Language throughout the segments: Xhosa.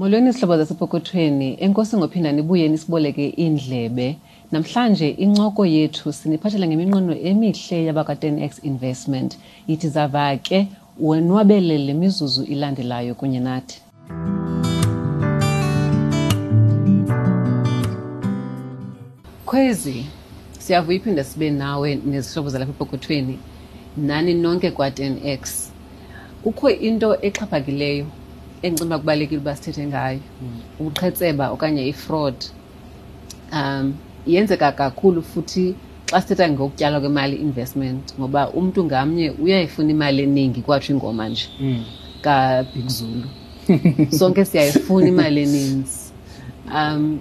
Molweni zihlobo zasepokothweni, enkosi ngophinda nibuye nisiboleke indlebe. Namhlanje incoko yethu siniphathela ngeminqweno emihle yabaka-10x investment. Yithi zava ke wonwabele le mizuzu ilandelayo kunye nathi. Khwezi, siyavuya iphinde sibe nawe nezihlobo zalapha epokothweni nani nonke kwa-10x kukho into exhaphakileyo endicinga kubalulekile uba sithethe ngayo hmm. ubuqhetseba okanye ifraud um yenzeka kakhulu futhi xa sithetha ngokutyalwa kwemali investment ngoba umntu ngamnye uyayifuna imali eningi kwatsho ingoma nje hmm. kabig zulu sonke siyayifuna imali eninzi um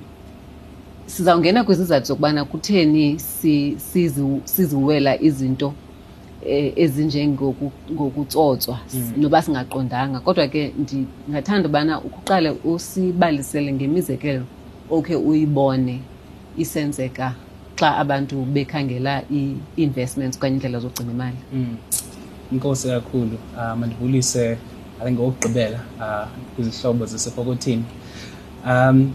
sizawungena kwizizathu zokubana kutheni siziwela izinto eh, ezinjengokutsotswa mm. noba singaqondanga kodwa ke ndingathanda ubana ukuqale usibalisele ngemizekelo okhe uyibone isenzeka xa abantu bekhangela i-investments okanye indlela zokugcina imali mm. inkosi kakhulu ah, mandibulise ngokugqibela ah, kwizihlobo zasepokothini um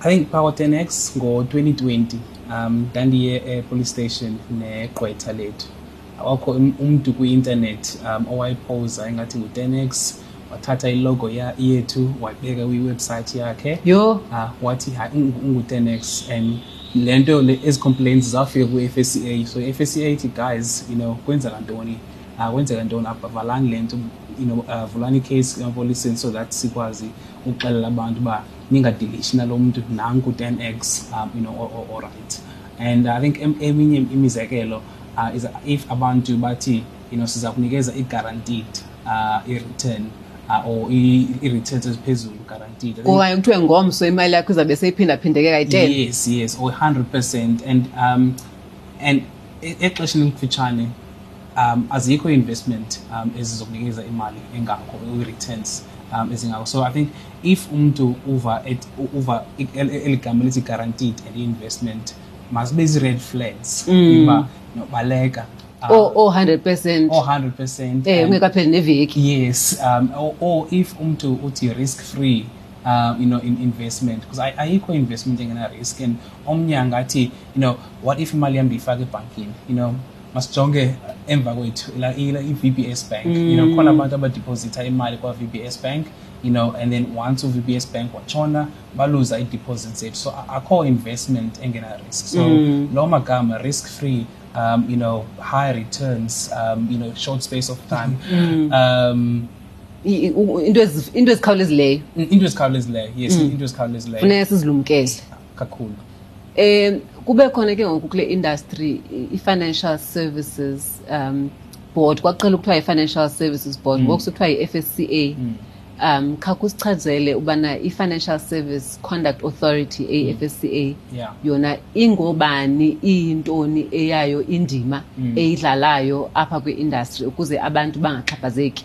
I think Power 10X ngo-2020 um ndandiye epolice station negqwetha lethu wakho um, umntu kwi-intanethi um owayiphoza engathi ngu-10x wathatha ilogo yethu wabeka kwiwebsayithi yakhe yho ah, wathi hayi ungu-10x and le nto le ezi complaints zafika kwi-f s c a so i-f s c a ithi guys you know kwenzeka ntoni ah, kwenzeka ntoni abavalani le nto you know avulani ah, icase emapoliseni so that sikwazi ukuxelela abantu uba ningadilishi nalo mntu nanku 10 eggs um, you know, orayithi and i think eminye imizekelo uh, is if abantu bathi you know siza kunikeza i-guaranteed uh, i-return uh, or i-returns eziphezulu guaranteed okanye kuthiwe ngomso imali yakho izawube seyiphindaphindeke kayi-ten yes yes or 100 percent and um and e-, exesheni elikufitshane um azikho investment um ezizokunikeza imali engakho returns um ezingakho so i think if umuntu uva uva eligama elithi guaranteed and investment must be red flags mm. uba nobaleka um, oh, oh 100% oh 100% eh ungekapheli neviki yes um or, or if umuntu uthi risk free um, you know, in investment because I, I equal investment in a risk and omnya ngathi, you know, what if imali yam ndiyifaka ebhankini, you know, masijonge emva kwethu i-vbs bank mm. you know khona mm. abantu abadiphozitha imali kwa-vbs bank you know and then once u-vbs bank watshona baluza i-deposit zethu so akho investment engena-risk so mm. loo magama risk free um, you know high returns um, you know short space of time mm. um, into ezikhawulezileyo into ezikhawulezileyo yes mm. into ezikhawulezileyo funeka sizilumkele kakhulu um kube khona ke ngoku kule industry i-financial services um board kwaqela ukuthiwa yi-financial services board mm. ngoku sekuthiwa yi-f s c a mm. um kha kusichazele ubana i-financial service conduct authority afsca mm. yeah. yona ingobani iyintoni eyayo indima mm. eyidlalayo apha kwi-industry ukuze abantu bangaxhaphazeki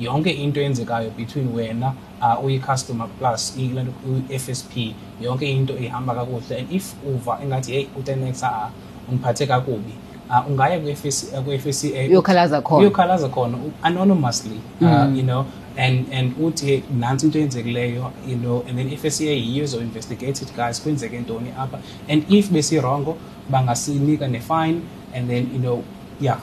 yonke into eyenzekayo between wena uh, uyi-customer plus i-fsp yonke into ihamba kakuhle and if uva ingathi heyi utenex a ungiphathe kakubi uh, ungaya kwi-fsca uyokhalaza khona uyokhalaza khona anonymously uh, mm. you know and and uthi nansi into eyenzekileyo you know and then i-fsca yiyo ezo-investigate it guys kwenzeke ntoni apha and if besirongo bangasinika ne-fine and then you know yeah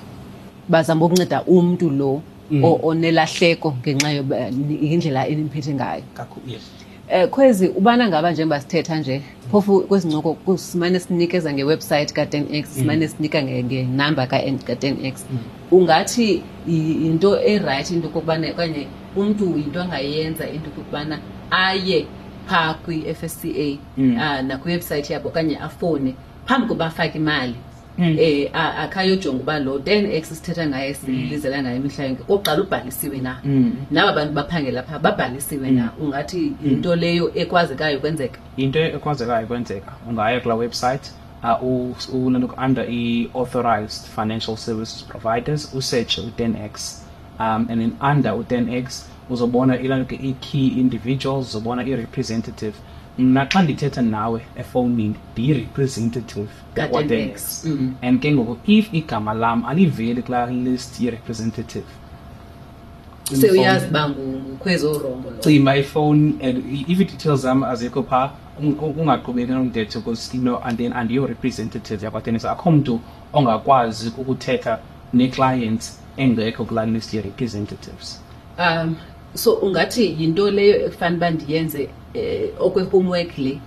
bazama ukunceda umntu lo mm. onelahleko ngenxa yoba yindlela enimphethe ngayo um khwezi ubana ngaba njengoba sithetha nje phofu kwezi ncoko simane sinikeza ngewebsayithi ka-ten x mm. simane sinika ngenumber ka-ten x mm. ungathi yinto erayithi into yokokubana okanye umntu yinto angayenza into yokokubana aye phaa kwi-f s c a ah, nakwiwebsayithi yabo okanye afone phambi koba afake imali Mm. eh akayojonga uba lo 10x sithetha ngaye silizela ngaye imihla yonke kuqala ubhalisiwe na Mm. naba bantu baphangela pha babhalisiwe na ungathi yinto leyo ekwazekayo kwenzeka into ekwazekayo kwenzeka ungaya kula website uh, u- ulanto under i-authorized financial services providers usetshe u-10x um, and then under u-10x uzobona ilanto ke i-key individuals uzobona i-representative mna xa ndithetha nawe efowunini ndiyi-representative yakwadengex mm. and ke ngoku if igama lam aliveli kulaa list yerepresentative se uyazi uba ngukhwezi orongo lo cima ifowuni and if i-details zam azikho phaa ungaqhubeki nomthetho because no and then andiyo representative yakwadengex akho mntu ongakwazi ukuthetha ne-clients engekho kulaa list ye-representatives um so ungathi yinto leyo ekufanele uba ndiyenze um okwe-homework le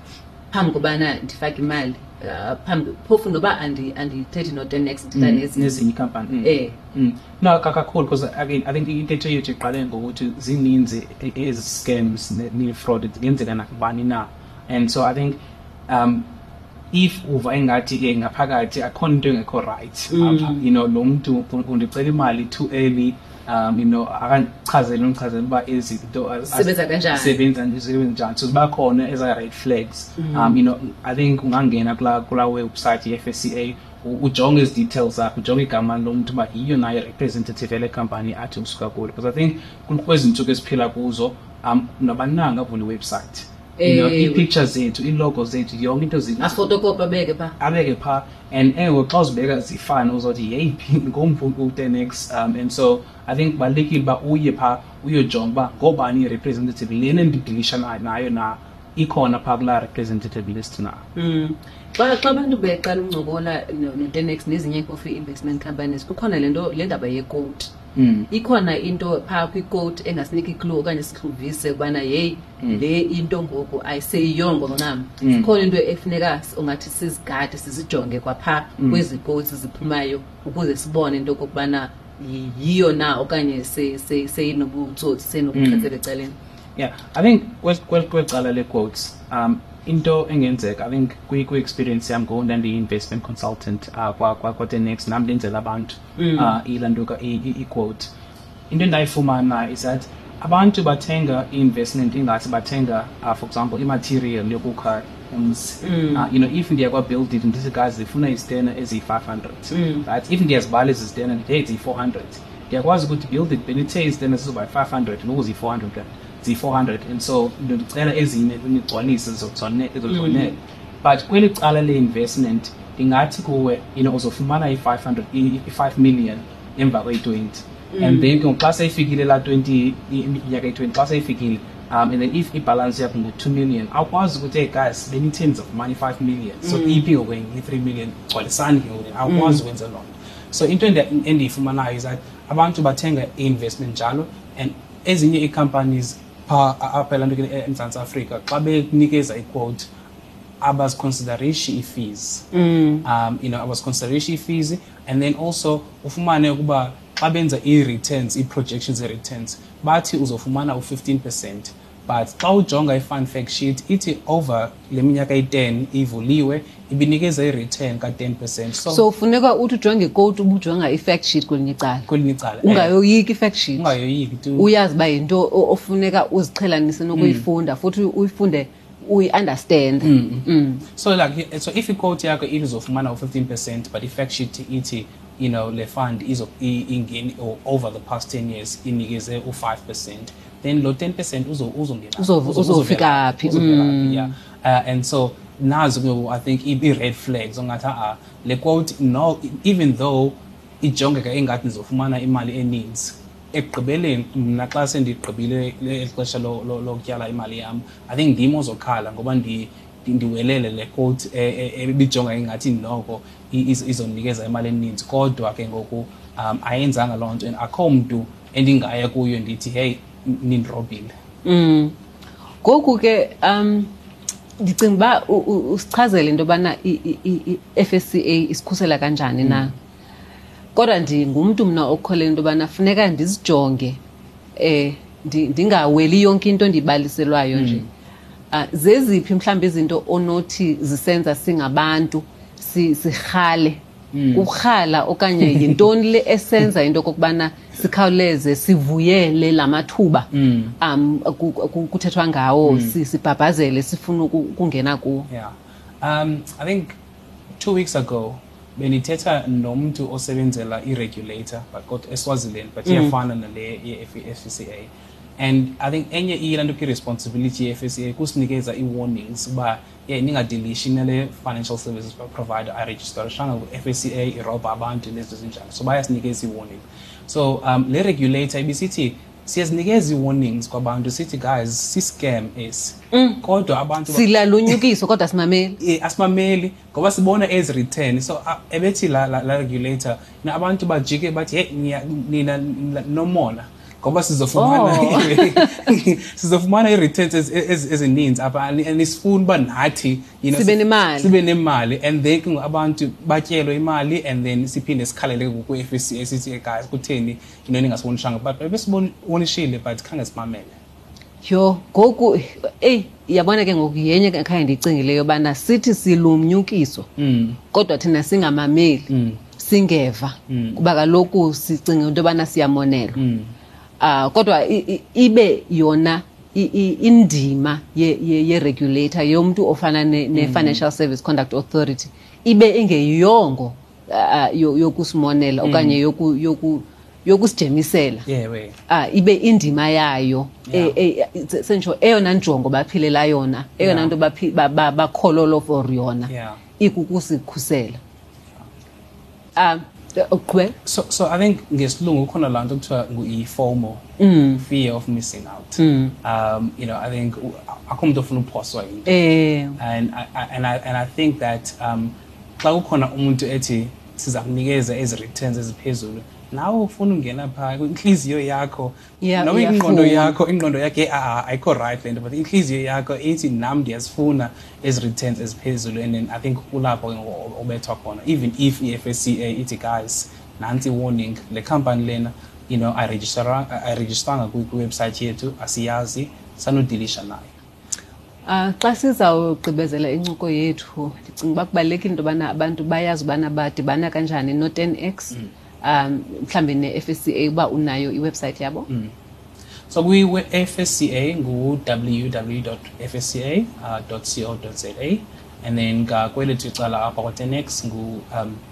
phambi kobana ndifake imali uh, phambi phofu noba andithethi not the next mm, nezinye ikampani um mm. eh. mm. no kakakhulu because again i think into ethe yethu iqale ngokuthi zininzi e-, ezi scams nee-fraud zingenzeka nakubani na and so i think um if uva engathi ke ngaphakathi akhona into engekho right mm. you know lo mntu undicela imali too early um you know akandichazele undichazele uba izinto sebenza kanjani sebenza njani so ziba khona eza red flags mm. um you know i think ungangena kula kula website ye-fsca ujonge ezi details zakho ujonge igama lomntu uba yiyo naye representative yale company athi usuka kulo because i think kwezi ntsuku esiphila kuzo um nabani na angavula iwebsite you know, Eh, ii-picture zethu iilogo zethu yonke into zethu afotokopi abeke pha abeke phaa and ewe xa uzibeka zifane uzothi yeyiphi ngomvu utenex um and so i think kubalulekile uba uye phaa uyojonga uba ngoobani i-representative lena ndidilisha na- nayo na ikhona phaa kulaa representative list na Mm. xa xa abantu beqala uncokola no- notenex nezinye i-coffee investment companies kukhona le nto le ndaba yekoti mm. ikhona into phaa kwikoti engasiniki clue okanye sihluvise ubana yeyi mm. le into ngoku ayiseyiyongo ncam mm. ikhona into efuneka ungathi sizigade sizijonge kwaphaa mm. kwezi koti ziphumayo ukuze sibone into yokokubana yiyo na okanye seyinobutsotsi se, se, se, seyinobuqhetsela mm. ecaleni yeah i think kweli cala lequotes um into engenzeka i think kwi-experience yam ngoku ndandiyi-investment consultant uh, kwa-the next nam ndenzela abantu mm. uh, ilanduka iquote into endayifumana is that abantu bathenga i-investment ingathi bathenga uh, for example imaterial yokukha umzi mm. uh, you know if ndiya kwabuild it ndithi kazi zifuna izitena eziyi-five hundred mm. right if ndiyazibhala ezi zitena ndithi hey ziyi-four hundred ndiyakwazi ukuthi build it benithe izitena zizoba yi-five hundred ngoku ziyi-four hundred ziyi-four hundred and so ndicela ezinye nigcwalise zizogcwanela mm. but kweli cala le-investment ndingathi kuwe you know uzofumana i-500 i-5 million emva kweyi-20 mm. and then xa seyifikile laa 20 iminyaka eyi-20 xa seyifikile um and then if ibhalansi yakho ngu-two million awukwazi ukuthi hey guys benitheni zafumana i-five million so mm. iphi ngokwenye i-three million gcwalisani ke ngoku awukwazi mm. ukwenza loo nto so into endiyifumanayo is that abantu bathenga i-investment njalo and ezinye ii-companies phaa apha elantweni e-, emzantsi afrika xa bekunikeza iquote abaziconsiderishi ii-fees mm. um you know abaziconsiderishi ii-fees and then also ufumane ukuba xa benza ii-returns ii-projections ii-returns bathi uzofumana u-15 percent but xa ujonga i-fun fact sheet ithi over le minyaka iyi-10 ivuliwe ibinikeza i-return ka-10 percent so, so funeka uthi ujonge ikoti ubujonga i-fact sheet kwelinye icala kwelinye icala eh. ungayoyiki i-fact sheet ungayoyiki tu uyazi uba yinto ofuneka uziqhelanise nokuyifunda mm. futhi uyifunde uyi-understand mm, mm. mm. so like so if ikoti yakho ilizofumana u-15 percent but i-fact sheet ithi you know le fund ingeni over the past 10 years inikeze u-5 percent then lo 10 percent uzongena uzofika phi mm. yeah uh, and so nazo ke i think i-red flags ongathi a le quote no even though ijongeka engathi ndizofumana imali eninzi ekugqibeleni mna xa sendigqibile eli xesha lokutyala imali yam i think ndim ozokhala ngoba ndiwelele le quote e, e, e, ebijonga ingathi noko izondinikeza imali eninzi kodwa ke ngoku um ayenzanga loo nto and akho mntu endingaya kuyo ndithi heyi nindrobhile mm. ngoku ke um ndicinga uba usichazele into yobana i-f s c a isikhusela kanjani na mm. kodwa ndingumntu mna okukholela into yobana funeka ndizijonge um ndingaweli yonke into ndiyibaliselwayo nje mm. ah, zeziphi mhlawumbi izinto onothi zisenza singabantu sirhale hmm. urhala okanye yintoni le esenza into okokubana sikhawuleze sivuyele la mathuba hmm. um kuthethwa ngawo hmm. sibhabhazele sifuna ukungena kuwo um i think two weeks ago benithetha nomntu osebenzela i-regulator but kodwa eswaziland but iyafana nale ye-fcca and i think enye iyila nto kwi-responsibility ye-fcca kusinikeza ii-warnings uba ye ndingadilishi nale financial services provider aregisterishanga ngu-FACA irobha abantu nezinto ezinjalo so bayasinika ezi-warning so um, le regulator ibisithi siyazinikeza ii-warnings kwabantu sithi guys si-scam esi mm. kodwa abantu silalunyukiso kodwa simameli e, asimameli ngoba sibona ezi return so ebethi la, la, la regulator abantu bajike bathi hey nina nomona ngoba sizofumana oh. sizofumana ii-returns ezininzi apha and isifuna uba nathi sibe nemali sibe nemali and then ke abantu batyelwe imali and then siphinde sikhalele kwi-f c sithi guys kutheni into ningasibonishanga but besibonishile but khange simamele yho ngoku eyi yabona ke ngoku yenye ke khaye ndiyicingileyo yobana sithi silumnyukiso Mm. kodwa thina singamameli Mm. singeva Mm. kuba kaloku sicinga into yobana siyamonelwa Mm. Ah kodwa i- i- ibe yona i- i- indima ye- ye- ye-regulator yomntu ofana ne- Mm. ne-financial service conduct authority ibe ingeyongo ah, yo- yokusimonela okanye yoku- yoku- yokusijemisela yewe ah ibe indima yayo Yeah. eh, eh, sentsho eyona njongo baphilela yona eyona Yeah. nto baphi- ba- ba- bakhololo for yona Yeah. ikukusikhusela um uqhubeka so so i think ngesilungu kukhona laa nto kuthiwa ngu-ifomo Mm. fear of missing out um you know i think u- akho mntu ofuna uphoswa yinto eh and I, I, and, I, and i think that um xa kukhona umuntu ethi siza kunikeza ezi returns eziphezulu nawe ufuna ungena phaa kwintliziyo yakho yeah, noba ingqondo yakho ingqondo yakhe a ayikho right le nto but intliziyo yakho ithi nam ndiyazifuna ezi returns eziphezulu and then i think kulapho ubethwa khona even if i-fsca ithi guys nantsi warning le company lena you know ayirejisteranga kwiwebsayithi yethu asiyazi sanodilisha nayo Uh, xa sizawugqibezela incoko yethu ndicinga uba kubalulekile into yobana abantu bayazi ubana badibana kanjani no-ten x mm. um mhlawumbi ne-f s c a uba unayo iwebsayithi yabo mm. so kwi-f s c a ngu-www f s c a uh, co za and then kwelithu icala apha kwa-ten x ngu um,